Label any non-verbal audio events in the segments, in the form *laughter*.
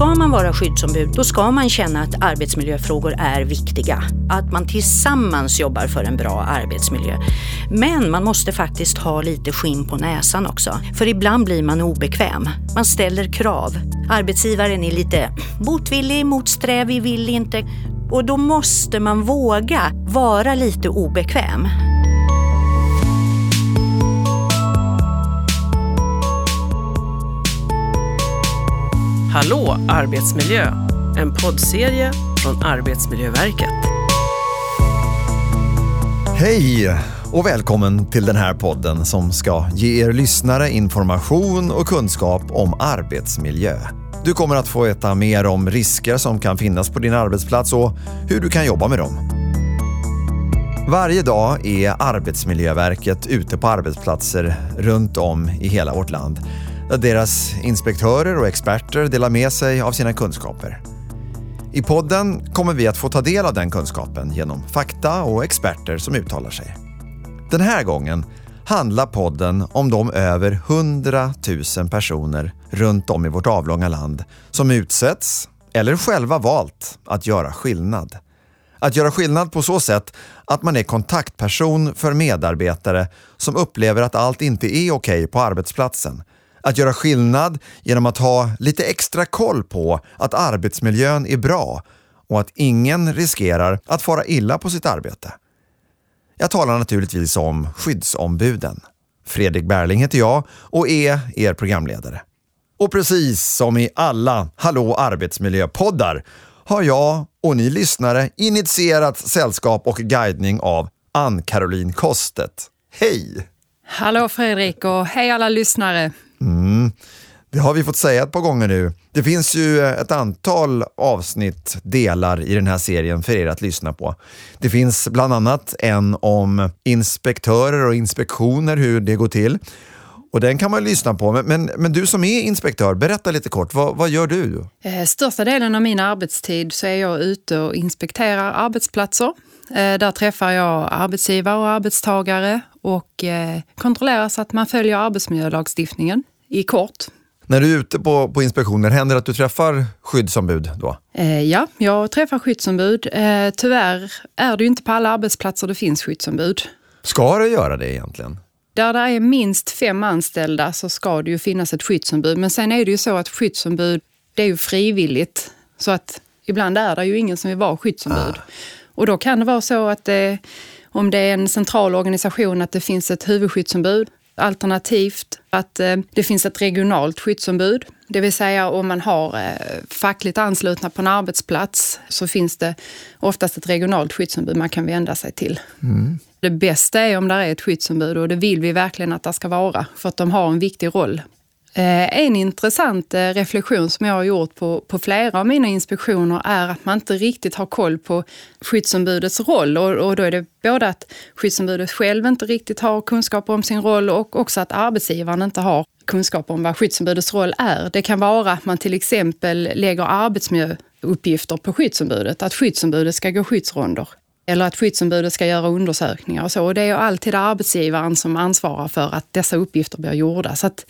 ska man vara skyddsombud, då ska man känna att arbetsmiljöfrågor är viktiga. Att man tillsammans jobbar för en bra arbetsmiljö. Men man måste faktiskt ha lite skinn på näsan också. För ibland blir man obekväm. Man ställer krav. Arbetsgivaren är lite motvillig, motsträvig, vill inte. Och då måste man våga vara lite obekväm. Hallå arbetsmiljö! En poddserie från Arbetsmiljöverket. Hej och välkommen till den här podden som ska ge er lyssnare information och kunskap om arbetsmiljö. Du kommer att få veta mer om risker som kan finnas på din arbetsplats och hur du kan jobba med dem. Varje dag är Arbetsmiljöverket ute på arbetsplatser runt om i hela vårt land där deras inspektörer och experter delar med sig av sina kunskaper. I podden kommer vi att få ta del av den kunskapen genom fakta och experter som uttalar sig. Den här gången handlar podden om de över 100 000 personer runt om i vårt avlånga land som utsätts, eller själva valt, att göra skillnad. Att göra skillnad på så sätt att man är kontaktperson för medarbetare som upplever att allt inte är okej på arbetsplatsen att göra skillnad genom att ha lite extra koll på att arbetsmiljön är bra och att ingen riskerar att fara illa på sitt arbete. Jag talar naturligtvis om skyddsombuden. Fredrik Berling heter jag och är er programledare. Och precis som i alla Hallå arbetsmiljöpoddar har jag och ni lyssnare initierat sällskap och guidning av Ann-Caroline Kostet. Hej! Hallå Fredrik och hej alla lyssnare. Mm. Det har vi fått säga ett par gånger nu. Det finns ju ett antal avsnitt, delar i den här serien för er att lyssna på. Det finns bland annat en om inspektörer och inspektioner, hur det går till. Och den kan man lyssna på. Men, men, men, du som är inspektör, berätta lite kort. Vad, vad gör du? Eh, största delen av min arbetstid så är jag ute och inspekterar arbetsplatser. Eh, där träffar jag arbetsgivare och arbetstagare och eh, kontrollerar så att man följer arbetsmiljölagstiftningen i kort. När du är ute på, på inspektioner, händer det att du träffar skyddsombud då? Eh, ja, jag träffar skyddsombud. Eh, tyvärr är det ju inte på alla arbetsplatser det finns skyddsombud. Ska det göra det egentligen? Där det är minst fem anställda så ska det ju finnas ett skyddsombud. Men sen är det ju så att skyddsombud, det är ju frivilligt. Så att ibland är det ju ingen som vill vara skyddsombud. Ah. Och då kan det vara så att det, om det är en central organisation, att det finns ett huvudskyddsombud Alternativt att eh, det finns ett regionalt skyddsombud. Det vill säga om man har eh, fackligt anslutna på en arbetsplats så finns det oftast ett regionalt skyddsombud man kan vända sig till. Mm. Det bästa är om det är ett skyddsombud och det vill vi verkligen att det ska vara för att de har en viktig roll Eh, en intressant eh, reflektion som jag har gjort på, på flera av mina inspektioner är att man inte riktigt har koll på skyddsombudets roll. Och, och då är det både att skyddsombudet själv inte riktigt har kunskap om sin roll och också att arbetsgivaren inte har kunskap om vad skyddsombudets roll är. Det kan vara att man till exempel lägger arbetsmiljöuppgifter på skyddsombudet, att skyddsombudet ska gå skyddsronder eller att skyddsombudet ska göra undersökningar och så. Och det är alltid arbetsgivaren som ansvarar för att dessa uppgifter blir gjorda. Så att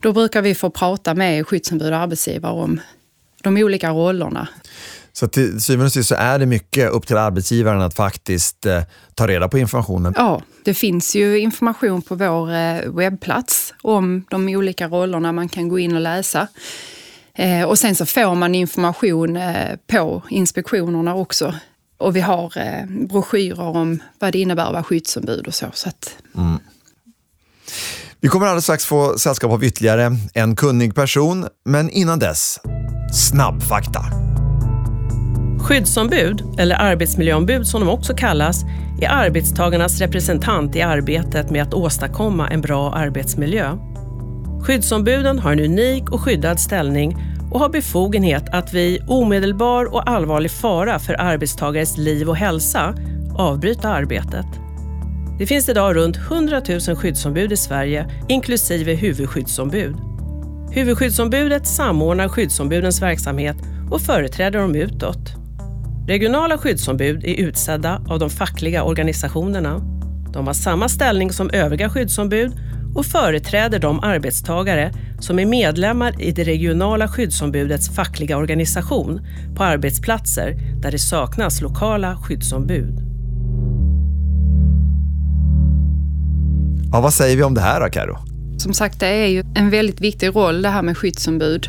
då brukar vi få prata med skyddsombud och arbetsgivare om de olika rollerna. Så till syvende och sist så är det mycket upp till arbetsgivaren att faktiskt eh, ta reda på informationen? Ja, det finns ju information på vår eh, webbplats om de olika rollerna man kan gå in och läsa. Eh, och sen så får man information eh, på inspektionerna också. Och vi har eh, broschyrer om vad det innebär att vara skyddsombud och så. så att... mm. Vi kommer alldeles strax få sällskap av ytterligare en kunnig person, men innan dess, snabbfakta. Skyddsombud, eller arbetsmiljöombud som de också kallas, är arbetstagarnas representant i arbetet med att åstadkomma en bra arbetsmiljö. Skyddsombuden har en unik och skyddad ställning och har befogenhet att vid omedelbar och allvarlig fara för arbetstagares liv och hälsa avbryta arbetet. Det finns idag runt 100 000 skyddsombud i Sverige, inklusive huvudskyddsombud. Huvudskyddsombudet samordnar skyddsombudens verksamhet och företräder dem utåt. Regionala skyddsombud är utsedda av de fackliga organisationerna. De har samma ställning som övriga skyddsombud och företräder de arbetstagare som är medlemmar i det regionala skyddsombudets fackliga organisation på arbetsplatser där det saknas lokala skyddsombud. Ja, vad säger vi om det här då, Karo? Som sagt, det är ju en väldigt viktig roll det här med skyddsombud.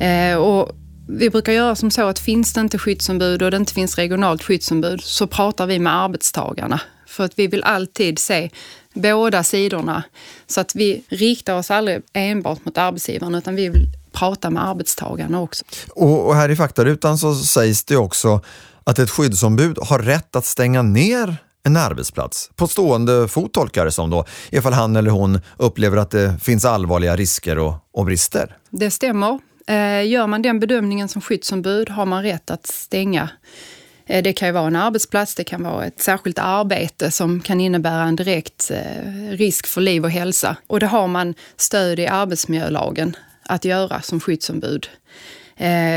Eh, och vi brukar göra som så att finns det inte skyddsombud och det inte finns regionalt skyddsombud så pratar vi med arbetstagarna. För att vi vill alltid se båda sidorna. Så att vi riktar oss aldrig enbart mot arbetsgivaren utan vi vill prata med arbetstagarna också. Och, och här i faktarutan så sägs det också att ett skyddsombud har rätt att stänga ner en arbetsplats på stående fot tolkar det som då, ifall han eller hon upplever att det finns allvarliga risker och, och brister. Det stämmer. Eh, gör man den bedömningen som skyddsombud har man rätt att stänga. Eh, det kan ju vara en arbetsplats, det kan vara ett särskilt arbete som kan innebära en direkt eh, risk för liv och hälsa. Och det har man stöd i arbetsmiljölagen att göra som skyddsombud.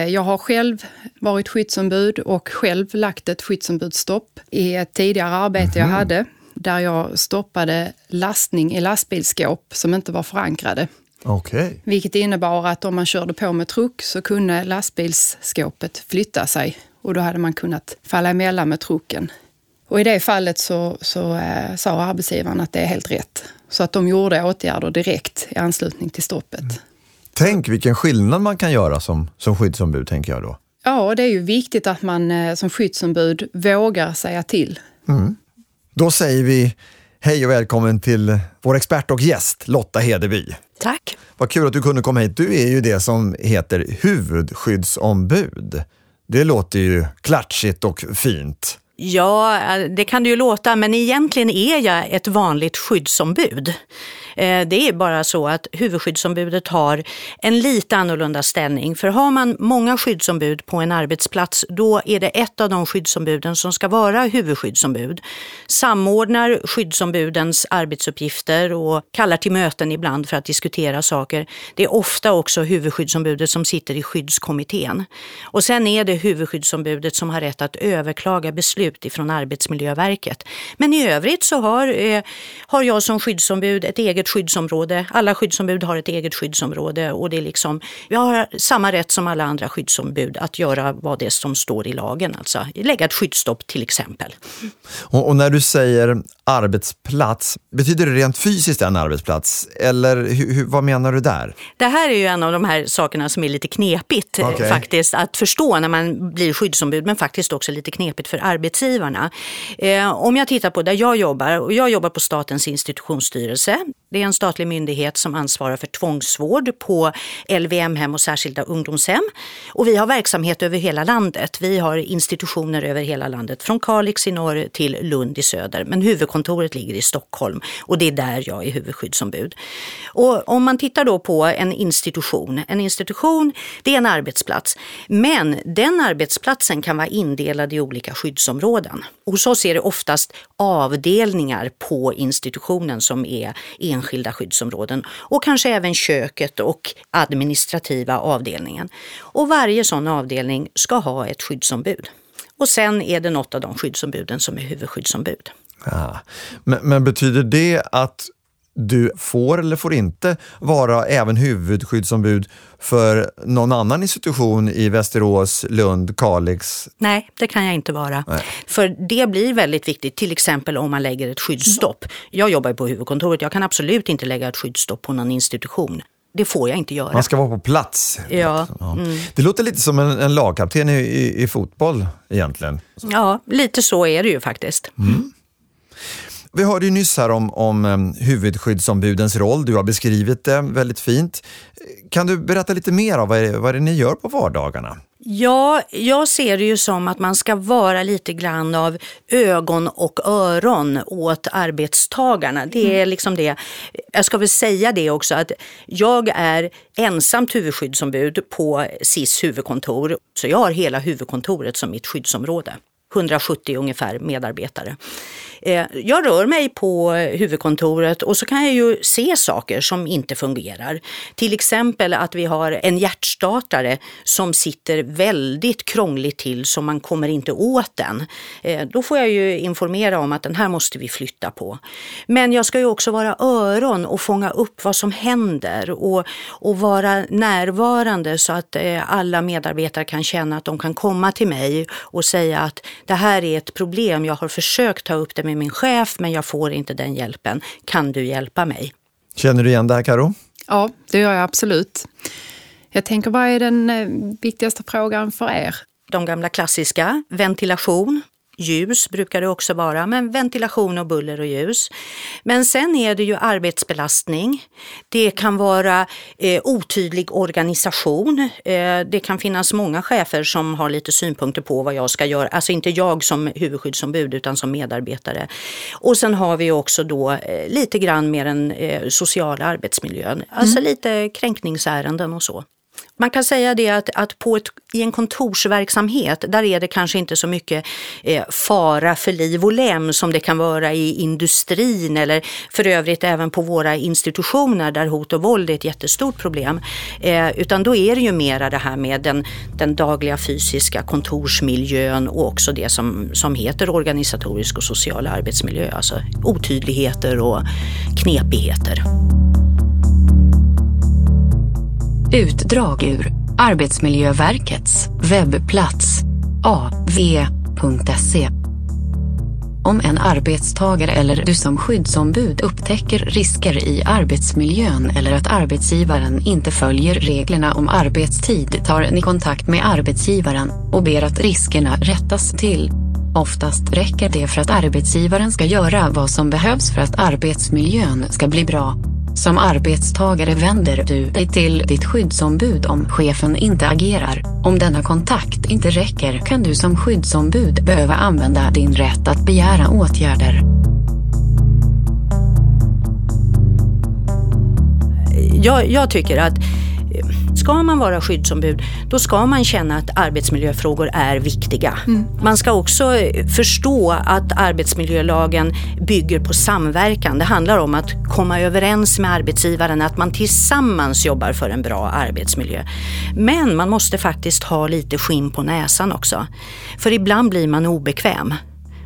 Jag har själv varit skyddsombud och själv lagt ett skyddsombudsstopp i ett tidigare arbete mm jag mhm. hade där jag stoppade lastning i lastbilsskåp som inte var förankrade. Okay. Vilket innebar att om man körde på med truck så kunde lastbilsskåpet flytta sig och då hade man kunnat falla emellan med trucken. Och i det fallet så, så äh, sa arbetsgivaren att det är helt rätt. Så att de gjorde åtgärder direkt i anslutning till stoppet. Mm. Tänk vilken skillnad man kan göra som, som skyddsombud, tänker jag då. Ja, det är ju viktigt att man äh, som skyddsombud vågar säga till. Mm. Då säger vi hej och välkommen till vår expert och gäst Lotta Hedeby. Tack. Vad kul att du kunde komma hit. Du är ju det som heter huvudskyddsombud. Det låter ju klatschigt och fint. Ja, det kan det ju låta, men egentligen är jag ett vanligt skyddsombud. Eh, det är bara så att huvudskyddsombudet har en lite annorlunda ställning. För har man många skyddsombud på en arbetsplats, då är det ett av de skyddsombuden som ska vara huvudskyddsombud. Samordnar skyddsombudens arbetsuppgifter och kallar till möten ibland för att diskutera saker. Det är ofta också huvudskyddsombudet som sitter i skyddskommittén. Och sen är det huvudskyddsombudet som har rätt att överklaga beslut ifrån Arbetsmiljöverket. Men i övrigt så har, eh, har jag som skyddsombud ett eget eget skyddsområde. Alla skyddsombud har ett eget skyddsområde och det är liksom, vi har samma rätt som alla andra skyddsombud att göra vad det är som står i lagen, alltså lägga ett skyddsstopp till exempel. Och, och när du säger arbetsplats, betyder det rent fysiskt en arbetsplats? Eller hur, hur, vad menar du där? Det här är ju en av de här sakerna som är lite knepigt eh, okay. faktiskt att förstå när man blir skyddsombud, men faktiskt också lite knepigt för arbetsgivarna. Eh, om jag tittar på där jag jobbar, och jag jobbar på Statens institutionsstyrelse. Det är en statlig myndighet som ansvarar för tvångsvård på LVM-hem och särskilda ungdomshem. Och vi har verksamhet över hela landet. Vi har institutioner över hela landet, från Kalix i norr till Lund i söder. Men huvudkontoret ligger i Stockholm och det är där jag är huvudskyddsombud. Och om man tittar då på en institution, en institution det är en arbetsplats. Men den arbetsplatsen kan vara indelad i olika skyddsområden. Hos oss är det oftast avdelningar på institutionen som är enskilda skyddsområden och kanske även köket och administrativa avdelningen. Och varje sån avdelning ska ha ett skyddsombud. Och sen är det något av de skyddsombuden som är huvudskyddsombud. Ah. Men, men, betyder det att du får eller får inte vara även huvudskyddsombud för någon annan institution i Västerås, Lund, Kalix? Nej, det kan jag inte vara. Nej. För det blir väldigt viktigt, till exempel om man lägger ett skyddsstopp. Jag jobbar på huvudkontoret, jag kan absolut inte lägga ett skyddsstopp på någon institution. Det får jag inte göra. Man ska vara på plats. Ja. ja. Mm. Det låter lite som en, en lagkapten i, i, i, fotboll egentligen. Ja, lite så är det ju faktiskt. Mm. Vi hörde ju nyss här om, om huvudskyddsombudens roll. Du har beskrivit det väldigt fint. Kan du berätta lite mer om vad det, vad det ni gör på vardagarna? Ja, jag ser det ju som att man ska vara lite grann av ögon och öron åt arbetstagarna. Det är mm. liksom det. Jag ska väl säga det också att jag är ensamt huvudskyddsombud på SIS huvudkontor. Så jag har hela huvudkontoret som mitt skyddsområde. 170 ungefär medarbetare. Eh, jag rör mig på huvudkontoret och så kan jag ju se saker som inte fungerar. Till exempel att vi har en hjärtstartare som sitter väldigt krångligt till så man kommer inte åt den. Eh, då får jag ju informera om att den här måste vi flytta på. Men jag ska ju också vara öron och fånga upp vad som händer och, och vara närvarande så att eh, alla medarbetare kan känna att de kan komma till mig och säga att det här är ett problem, jag har försökt ta upp det med min chef men jag får inte den hjälpen. Kan du hjälpa mig? Känner du igen det här Karo? Ja, det gör jag absolut. Jag tänker, vad är den eh, viktigaste frågan för er? De gamla klassiska, ventilation, Ljus brukar det också vara, men ventilation och buller och ljus. Men sen är det ju arbetsbelastning. Det kan vara eh, otydlig organisation. Eh, det kan finnas många chefer som har lite synpunkter på vad jag ska göra. Alltså inte jag som huvudskyddsombud utan som medarbetare. Och sen har vi också då eh, lite grann mer den eh, sociala arbetsmiljön. Alltså mm. lite kränkningsärenden och så. Man kan säga det att, att på ett, i en kontorsverksamhet, där är det kanske inte så mycket eh, fara för liv och lem som det kan vara i industrin eller för övrigt även på våra institutioner där hot och våld är ett jättestort problem. Eh, utan då är det ju mera det här med den, den dagliga fysiska kontorsmiljön och också det som, som heter organisatorisk och social arbetsmiljö, alltså otydligheter och knepigheter. Utdrag ur Arbetsmiljöverkets webbplats av.se om en arbetstagare eller du som skyddsombud upptäcker risker i arbetsmiljön eller att arbetsgivaren inte följer reglerna om arbetstid tar ni kontakt med arbetsgivaren och ber att riskerna rättas till. Oftast räcker det för att arbetsgivaren ska göra vad som behövs för att arbetsmiljön ska bli bra. Som arbetstagare vänder du dig till ditt skyddsombud om chefen inte agerar. Om denna kontakt inte räcker kan du som skyddsombud behöva använda din rätt att begära åtgärder. Jag, jag tycker att Ska man vara skyddsombud, då ska man känna att arbetsmiljöfrågor är viktiga. Mm. Man ska också förstå att arbetsmiljölagen bygger på samverkan. Det handlar om att komma överens med arbetsgivaren, att man tillsammans jobbar för en bra arbetsmiljö. Men man måste faktiskt ha lite skinn på näsan också. För ibland blir man obekväm.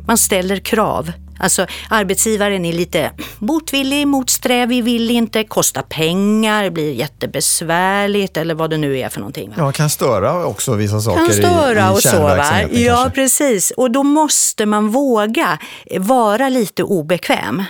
Man ställer krav. Alltså arbetsgivaren är lite motvillig, motsträvig, vill inte, kostar pengar, blir jättebesvärligt eller vad det nu är för någonting. Ja, kan störa också vissa saker kan störa i, i och så, va? Ja, kanske. precis. Och då måste man våga vara lite obekväm.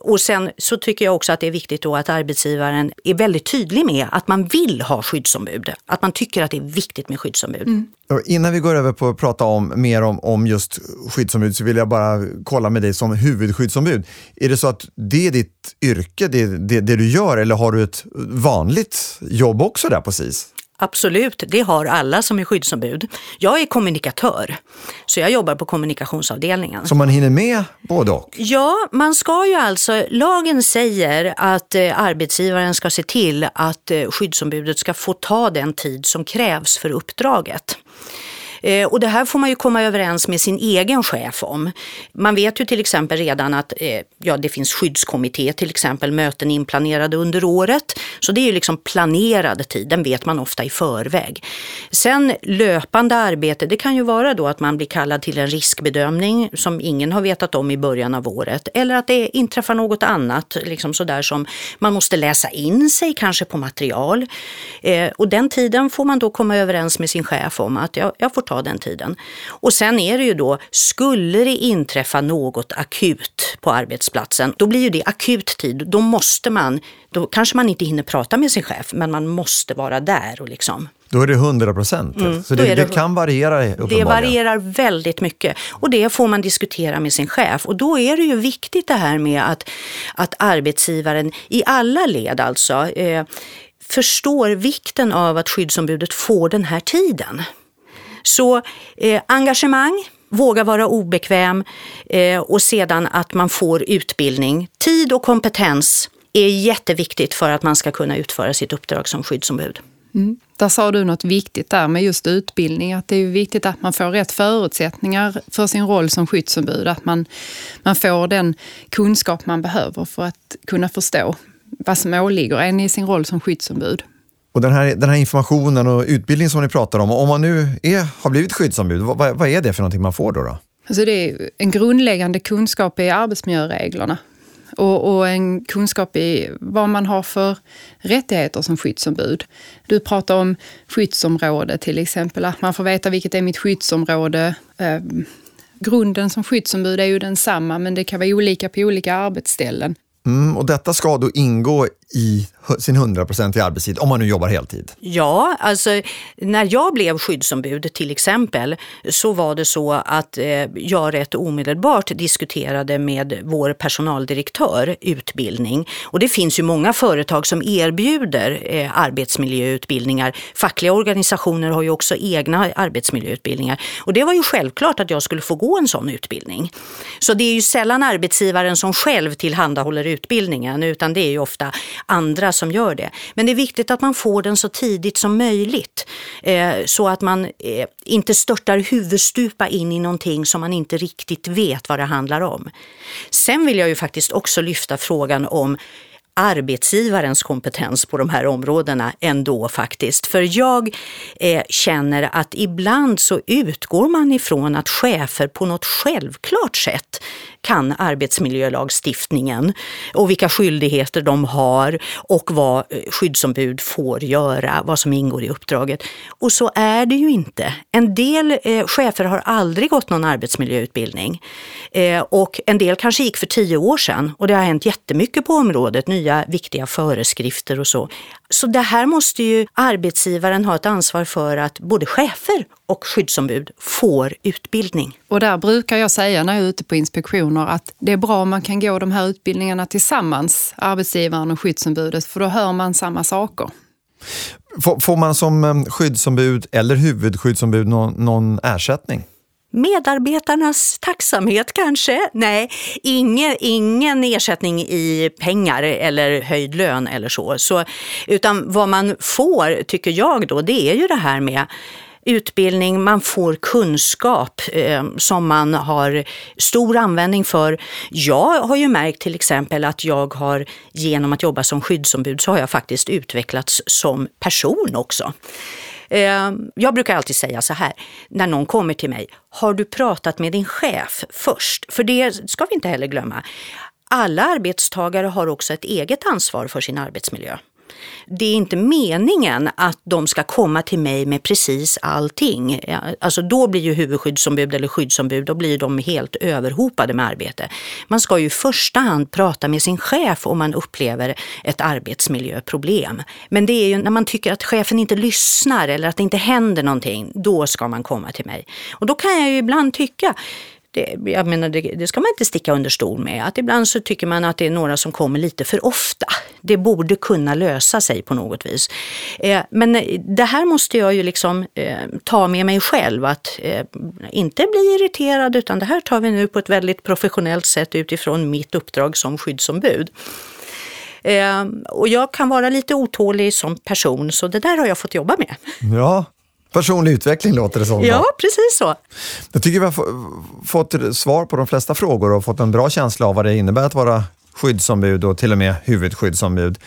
Och sen så tycker jag också att det är viktigt då att arbetsgivaren är väldigt tydlig med att man vill ha skyddsombud. Att man tycker att det är viktigt med skyddsombud. Mm. Innan vi går över på att prata om, mer om, om just skyddsombud så vill jag bara kolla med dig som huvudskyddsombud. Är det så att det är ditt yrke, det, det, det du gör eller har du ett vanligt jobb också där på SIS? Absolut, det har alla som är skyddsombud. Jag är kommunikatör, så jag jobbar på kommunikationsavdelningen. Så man hinner med både och? Ja, man ska ju alltså, lagen säger att eh, arbetsgivaren ska se till att eh, skyddsombudet ska få ta den tid som krävs för uppdraget. Eh, och det här får man ju komma överens med sin egen chef om. Man vet ju till exempel redan att eh, ja, det finns skyddskommitté, till exempel möten inplanerade under året. Så det är ju liksom planerad tid, den vet man ofta i förväg. Sen löpande arbete, det kan ju vara då att man blir kallad till en riskbedömning som ingen har vetat om i början av året. Eller att det inträffar något annat, liksom sådär som man måste läsa in sig kanske på material. Eh, och den tiden får man då komma överens med sin chef om att jag, jag får ta den tiden. Och sen är det ju då, skulle det inträffa något akut på arbetsplatsen, då blir ju det akut tid. Då måste man, då kanske man inte hinner prata med sin chef, men man måste vara där och liksom då är det 100 procent. Mm, så det, det, det, kan variera Det varierar väldigt mycket och det får man diskutera med sin chef. Och då är det ju viktigt det här med att, att arbetsgivaren i alla led alltså eh, förstår vikten av att skyddsombudet får den här tiden. Så eh, engagemang, våga vara obekväm eh, och sedan att man får utbildning. Tid och kompetens är jätteviktigt för att man ska kunna utföra sitt uppdrag som skyddsombud. Mm. Där sa du något viktigt där med just utbildning, att det är viktigt att man får rätt förutsättningar för sin roll som skyddsombud, att man, man får den kunskap man behöver för att kunna förstå vad som åligger en i sin roll som skyddsombud. Och den här, den här informationen och utbildningen som ni pratar om, om man nu är, har blivit skyddsombud, vad, vad är det för någonting man får då? då? Alltså det är en grundläggande kunskap i arbetsmiljöreglerna och, och, en kunskap i vad man har för rättigheter som skyddsombud. Du pratar om skyddsområde till exempel, att man får veta vilket är mitt skyddsområde. Eh, grunden som skyddsombud är ju densamma men det kan vara olika på olika arbetsställen. Mm, och detta ska då ingå i sin 100% arbetstid om man nu jobbar heltid? Ja, alltså när jag blev skyddsombud till exempel så var det så att eh, jag rätt omedelbart diskuterade med vår personaldirektör utbildning. Och det finns ju många företag som erbjuder eh, arbetsmiljöutbildningar. Fackliga organisationer har ju också egna arbetsmiljöutbildningar. Och det var ju självklart att jag skulle få gå en sån utbildning. Så det är ju sällan arbetsgivaren som själv tillhandahåller utbildningen utan det är ju ofta andra som gör det. Men det är viktigt att man får den så tidigt som möjligt eh, så att man eh, inte störtar huvudstupa in i någonting som man inte riktigt vet vad det handlar om. Sen vill jag ju faktiskt också lyfta frågan om arbetsgivarens kompetens på de här områdena ändå faktiskt. För jag eh, känner att ibland så utgår man ifrån att chefer på något självklart sätt kan arbetsmiljölagstiftningen och vilka skyldigheter de har och vad eh, skyddsombud får göra, vad som ingår i uppdraget. Och så är det ju inte. En del eh, chefer har aldrig gått någon arbetsmiljöutbildning eh, och en del kanske gick för tio år sedan och det har hänt jättemycket på området, nya viktiga föreskrifter och så. Så det här måste ju arbetsgivaren ha ett ansvar för att både chefer och skyddsombud får utbildning. Och där brukar jag säga när jag är ute på inspektioner att det är bra om man kan gå de här utbildningarna tillsammans, arbetsgivaren och skyddsombudet, för då hör man samma saker. Får man som eh, skyddsombud eller huvudskyddsombud någon, någon ersättning? Medarbetarnas tacksamhet kanske? Nej, ingen, ingen ersättning i pengar eller höjd lön eller så. så. Utan vad man får, tycker jag då, det är ju det här med utbildning, man får kunskap eh, som man har stor användning för. Jag har ju märkt till exempel att jag har genom att jobba som skyddsombud så har jag faktiskt utvecklats som person också. Eh, jag brukar alltid säga så här, när någon kommer till mig, har du pratat med din chef först? För det ska vi inte heller glömma. Alla arbetstagare har också ett eget ansvar för sin arbetsmiljö det är inte meningen att de ska komma till mig med precis allting. Alltså då blir ju huvudskyddsombud eller skyddsombud, då blir de helt överhopade med arbete. Man ska ju i första hand prata med sin chef om man upplever ett arbetsmiljöproblem. Men det är ju när man tycker att chefen inte lyssnar eller att det inte händer någonting, då ska man komma till mig. Och då kan jag ju ibland tycka det, jag menar, det, det, ska man inte sticka under stol med. Att ibland så tycker man att det är några som kommer lite för ofta. Det borde kunna lösa sig på något vis. Eh, men eh, det här måste jag ju liksom eh, ta med mig själv. Att eh, inte bli irriterad utan det här tar vi nu på ett väldigt professionellt sätt utifrån mitt uppdrag som skyddsombud. Eh, och jag kan vara lite otålig som person så det där har jag fått jobba med. Ja, Personlig utveckling låter det som. Ja, precis så. Jag tycker vi har fått svar på de flesta frågor och fått en bra känsla av vad det innebär att vara skyddsombud och till och med huvudskyddsombud.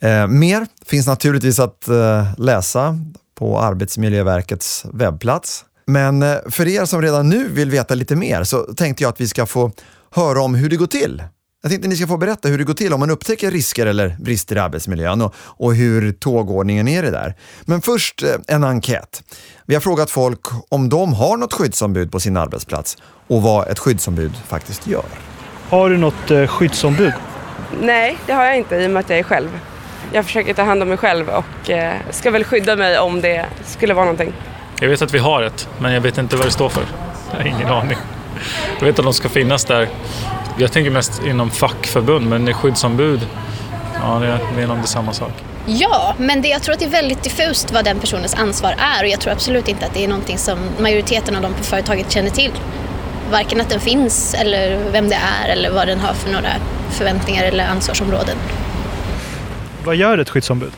Eh, mer finns naturligtvis att eh, läsa på Arbetsmiljöverkets webbplats. Men eh, för er som redan nu vill veta lite mer så tänkte jag att vi ska få höra om hur det går till jag tänkte ni ska få berätta hur det går till om man upptäcker risker eller brister i arbetsmiljön och, och hur tågordningen är det där. Men först eh, en enkät. Vi har frågat folk om de har något skyddsombud på sin arbetsplats och vad ett skyddsombud faktiskt gör. Har du något eh, skyddsombud? Nej, det har jag inte i och med att jag är själv. Jag försöker ta hand om mig själv och eh, ska väl skydda mig om det skulle vara någonting. Jag vet att vi har ett, men jag vet inte vad det står för. Jag har ingen aning. Jag vet att de ska finnas där jag tänker mest inom fackförbund, men skyddsombud, ja det, det är nog inte samma sak. Ja, men det, jag tror att det är väldigt diffust vad den personens ansvar är och jag tror absolut inte att det är någonting som majoriteten av de på företaget känner till. Varken att den finns eller vem det är eller vad den har för några förväntningar eller ansvarsområden. Vad gör ett skyddsombud?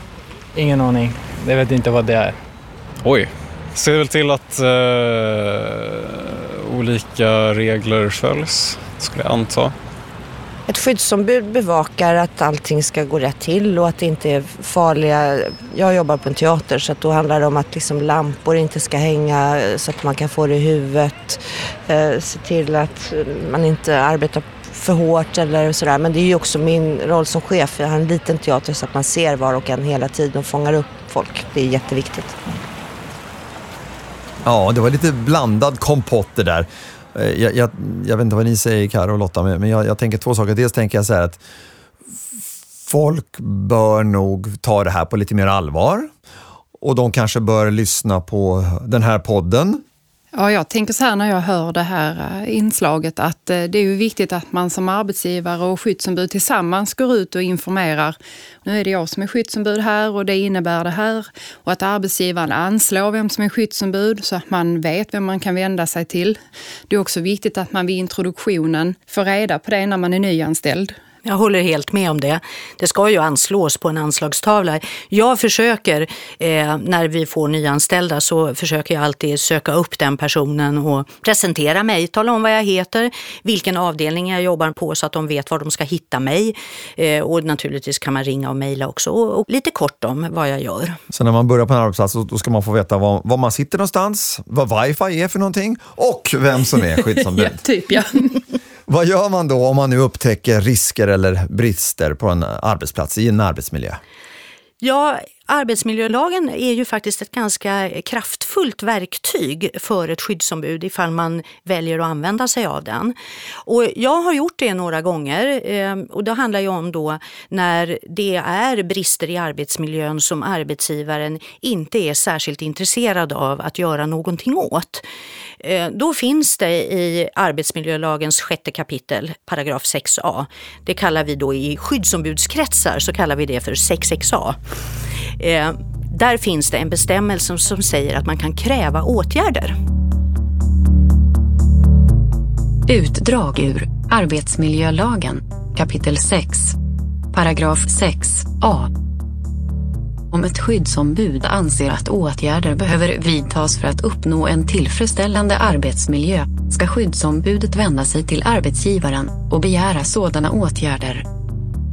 Ingen aning. Jag vet inte vad det är. Oj. Ser väl till att eh, olika regler följs, skulle jag anta. Ett skyddsombud bevakar att allting ska gå rätt till och att det inte är farliga... Jag jobbar på en teater så att då handlar det om att liksom lampor inte ska hänga eh, så att man kan få det i huvudet. Eh, se till att eh, man inte arbetar för hårt eller sådär. Men det är ju också min roll som chef. Jag har en liten teater så att man ser var och en hela tiden och fångar upp folk. Det är jätteviktigt. Ja, det var lite blandad kompott det där. Eh, jag, jag, jag, vet inte vad ni säger, Karo och Lotta, men jag, jag tänker två saker. Dels tänker jag så här att folk bör nog ta det här på lite mer allvar och de kanske bör lyssna på den här podden Ja, jag tänker så här när jag hör det här eh, inslaget att eh, det är ju viktigt att man som arbetsgivare och skyddsombud tillsammans går ut och informerar. Nu är det jag som är skyddsombud här och det innebär det här. Och att arbetsgivaren anslår vem som är skyddsombud så att man vet vem man kan vända sig till. Det är också viktigt att man vid introduktionen får reda på det när man är nyanställd. Jag håller helt med om det. Det ska ju anslås på en anslagstavla. Jag försöker, eh, när vi får nyanställda, så försöker jag alltid söka upp den personen och presentera mig, tala om vad jag heter, vilken avdelning jag jobbar på så att de vet var de ska hitta mig. Eh, och naturligtvis kan man ringa och mejla också och, och, lite kort om vad jag gör. Så när man börjar på en arbetsplats då ska man få veta var, var man sitter någonstans, vad wifi är för någonting och vem som är *laughs* skyddsombud. ja, typ ja. Vad gör man då om man nu upptäcker risker eller brister på en arbetsplats i en arbetsmiljö? Ja, Arbetsmiljölagen är ju faktiskt ett ganska kraftfullt verktyg för ett skyddsombud ifall man väljer att använda sig av den. Och jag har gjort det några gånger ehm, och det handlar ju om då när det är brister i arbetsmiljön som arbetsgivaren inte är särskilt intresserad av att göra någonting åt. Eh, då finns det i arbetsmiljölagens sjätte kapitel, paragraf 6a. Det kallar vi då i skyddsombudskretsar så kallar vi det för 6xa. Eh, där finns det en bestämmelse som säger att man kan kräva åtgärder. Utdrag ur Arbetsmiljölagen, kapitel 6, paragraf 6a. Om ett skyddsombud anser att åtgärder behöver vidtas för att uppnå en tillfredsställande arbetsmiljö ska skyddsombudet vända sig till arbetsgivaren och begära sådana åtgärder.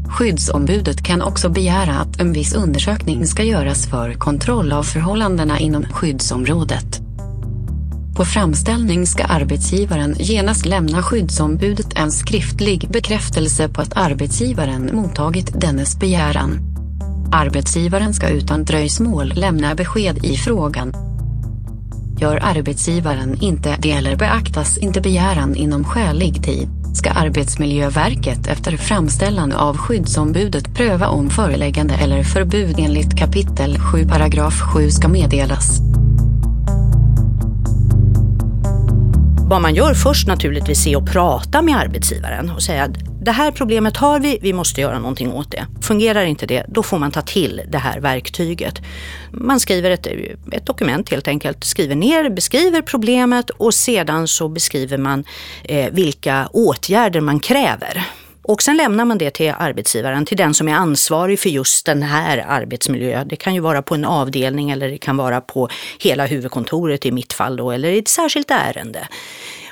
Skyddsombudet kan också begära att en viss undersökning ska göras för kontroll av förhållandena inom skyddsområdet. På framställning ska arbetsgivaren genast lämna skyddsombudet en skriftlig bekräftelse på att arbetsgivaren mottagit dennes begäran. Arbetsgivaren ska utan dröjsmål lämna besked i frågan. Gör arbetsgivaren inte det eller beaktas inte begäran inom skälig tid ska Arbetsmiljöverket efter framställan av skyddsombudet pröva om föreläggande eller förbud enligt kapitel 7 paragraf 7 ska meddelas. Vad man gör först naturligtvis är att prata med arbetsgivaren och säga att det här problemet har vi, vi måste göra någonting åt det. Fungerar inte det, då får man ta till det här verktyget. Man skriver ett, ett dokument helt enkelt, skriver ner, beskriver problemet och sedan så beskriver man eh, vilka åtgärder man kräver. Och sen lämnar man det till arbetsgivaren, till den som är ansvarig för just den här arbetsmiljön. Det kan ju vara på en avdelning eller det kan vara på hela huvudkontoret i mitt fall då, eller i ett särskilt ärende.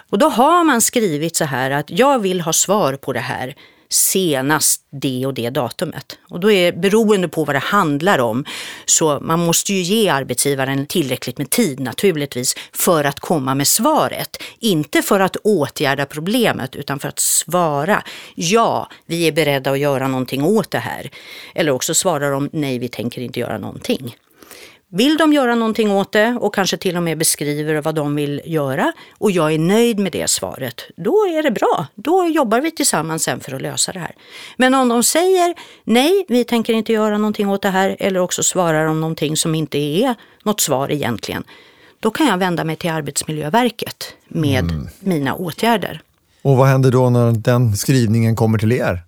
Och då har man skrivit så här att jag vill ha svar på det här senast det och det datumet. Och då är beroende på vad det handlar om, så man måste ju ge arbetsgivaren tillräckligt med tid naturligtvis för att komma med svaret. Inte för att åtgärda problemet utan för att svara ja, vi är beredda att göra någonting åt det här. Eller också svarar de nej, vi tänker inte göra någonting. Vill de göra någonting åt det och kanske till och med beskriver vad de vill göra och jag är nöjd med det svaret, då är det bra. Då jobbar vi tillsammans sen för att lösa det här. Men om de säger nej, vi tänker inte göra någonting åt det här eller också svarar de någonting som inte är något svar egentligen, då kan jag vända mig till Arbetsmiljöverket med mm. mina åtgärder. Och vad händer då när den skrivningen kommer till er?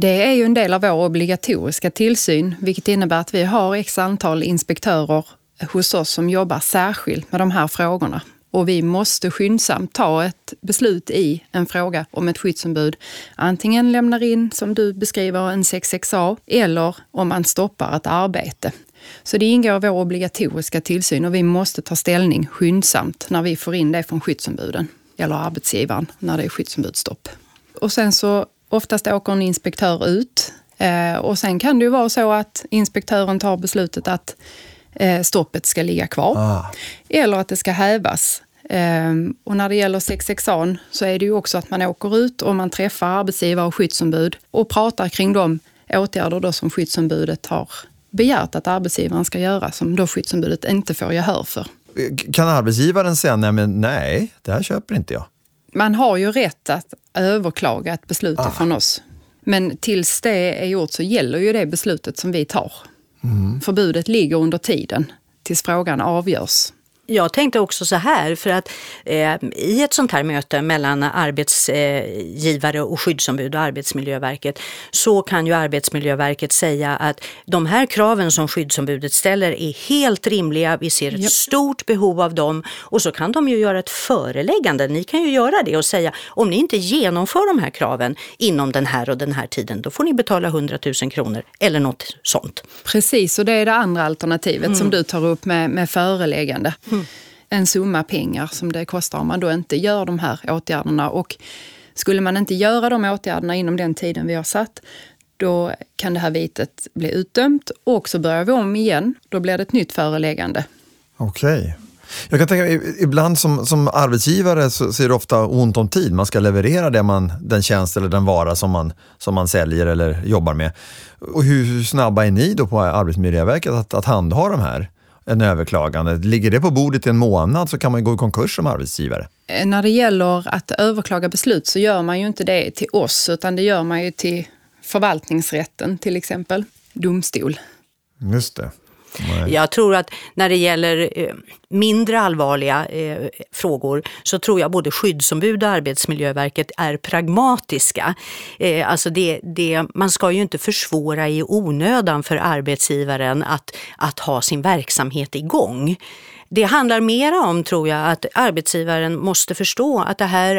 Det är ju en del av vår obligatoriska tillsyn, vilket innebär att vi har x antal inspektörer hos oss som jobbar särskilt med de här frågorna. Och vi måste skyndsamt ta ett beslut i en fråga om ett skyddsombud antingen lämnar in, som du beskriver, en 66A eller om man stoppar ett arbete. Så det ingår i vår obligatoriska tillsyn och vi måste ta ställning skyndsamt när vi får in det från skyddsombuden eller arbetsgivaren när det är skyddsombudsstopp. Och sen så oftast åker en inspektör ut eh, och sen kan det ju vara så att inspektören tar beslutet att eh, stoppet ska ligga kvar Ah. eller att det ska hävas. Ehm, och när det gäller 6Xan så är det ju också att man åker ut och man träffar arbetsgivare och skyddsombud och pratar kring de åtgärder då som skyddsombudet har begärt att arbetsgivaren ska göra som då skyddsombudet inte får gehör för. Kan arbetsgivaren säga nej, men nej, det här köper inte jag? Man har ju rätt att överklaga ett beslut Ah. från oss. Men tills det är gjort så gäller ju det beslutet som vi tar. Förbudet ligger under tiden tills frågan avgörs. Jag tänkte också så här, för att eh, i ett sånt här möte mellan arbetsgivare och skyddsombud och Arbetsmiljöverket så kan ju Arbetsmiljöverket säga att de här kraven som skyddsombudet ställer är helt rimliga, vi ser ett Japp. stort behov av dem och så kan de ju göra ett föreläggande. Ni kan ju göra det och säga om ni inte genomför de här kraven inom den här och den här tiden, då får ni betala 100 000 kronor eller något sånt. Precis, och det är det andra alternativet som du tar upp med, med föreläggande. En summa pengar som det kostar om man då inte gör de här åtgärderna. Och skulle man inte göra de åtgärderna inom den tiden vi har satt, då kan det här vitet bli utdömt och så börjar vi om igen. Då blir det ett nytt föreläggande. Okej. Jag kan tänka mig, ibland som, som arbetsgivare så ser det ofta ont om tid. Man ska leverera det man, den tjänst eller den vara som man, som man säljer eller jobbar med. Och hur, hur snabba är ni då på Arbetsmiljöverket att, att handha de här? En överklagande. Ligger det på bordet i en månad så kan man gå i konkurs som arbetsgivare. Eh, När det gäller att överklaga beslut så gör man ju inte det till oss, utan det gör man ju till förvaltningsrätten till exempel, domstol. Just det. Nej. Jag tror att när det gäller eh, mindre allvarliga eh, frågor så tror jag både skyddsombud och Arbetsmiljöverket är pragmatiska. Eh, alltså det, det, man ska ju inte försvåra i onödan för arbetsgivaren att, att ha sin verksamhet igång. Det handlar mera om, tror jag, att arbetsgivaren måste förstå att det här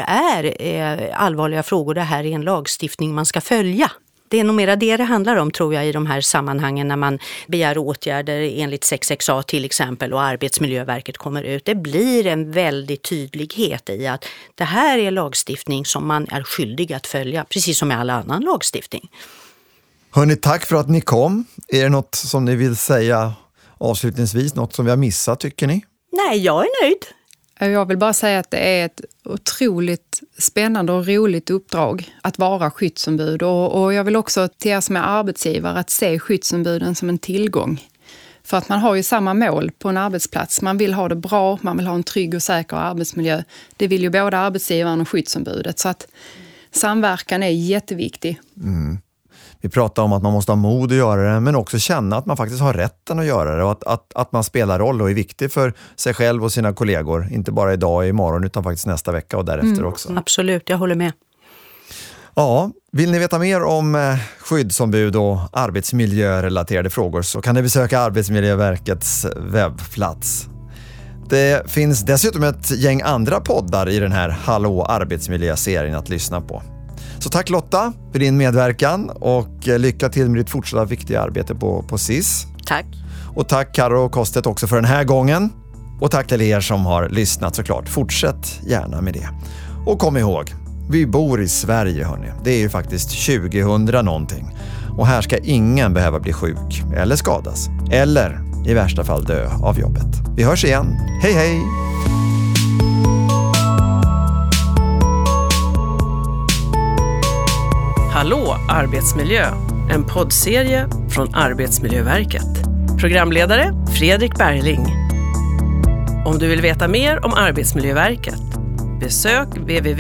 är allvarliga frågor, det här är en lagstiftning man ska följa. Det är nog mera det det handlar om tror jag i de här sammanhangen när man begär åtgärder enligt 6XA till exempel och Arbetsmiljöverket kommer ut. Det blir en väldig tydlighet i att det här är lagstiftning som man är skyldig att följa, precis som med all annan lagstiftning. Hörni, tack för att ni kom. Är det något som ni vill säga avslutningsvis? Något som vi har missat tycker ni? Nej, jag är nöjd. Jag vill bara säga att det är ett otroligt spännande och roligt uppdrag att vara skyddsombud. Och, och jag vill också till er som är arbetsgivare att se skyddsombuden som en tillgång. För att man har ju samma mål på en arbetsplats. Man vill ha det bra, man vill ha en trygg och säker arbetsmiljö. Det vill ju både arbetsgivaren och skyddsombudet. Så att samverkan är jätteviktig. Mm. Vi pratar om att man måste ha mod att göra det, men också känna att man faktiskt har rätten att göra det och att, att, att man spelar roll och är viktig för sig själv och sina kollegor. Inte bara idag och imorgon, utan faktiskt nästa vecka och därefter också. Absolut, jag håller med. Ja, vill ni veta mer om eh, skyddsombud och arbetsmiljörelaterade frågor så kan ni besöka Arbetsmiljöverkets webbplats. Det finns dessutom ett gäng andra poddar i den här Hallå arbetsmiljö-serien att lyssna på. Så tack Lotta för din medverkan och eh, lycka till med ditt fortsatta viktiga arbete på, på SIS. Tack. Och tack Karo Kostet också för den här gången. Och tack till er som har lyssnat såklart. Fortsätt gärna med det. Och kom ihåg, vi bor i Sverige hörni. Det är ju faktiskt 2000 någonting. Och här ska ingen behöva bli sjuk eller skadas. Eller i värsta fall dö av jobbet. Vi hörs igen. Hej hej! Hallå arbetsmiljö! En poddserie från Arbetsmiljöverket. Programledare Fredrik Bergling. Om du vill veta mer om Arbetsmiljöverket besök www.av.se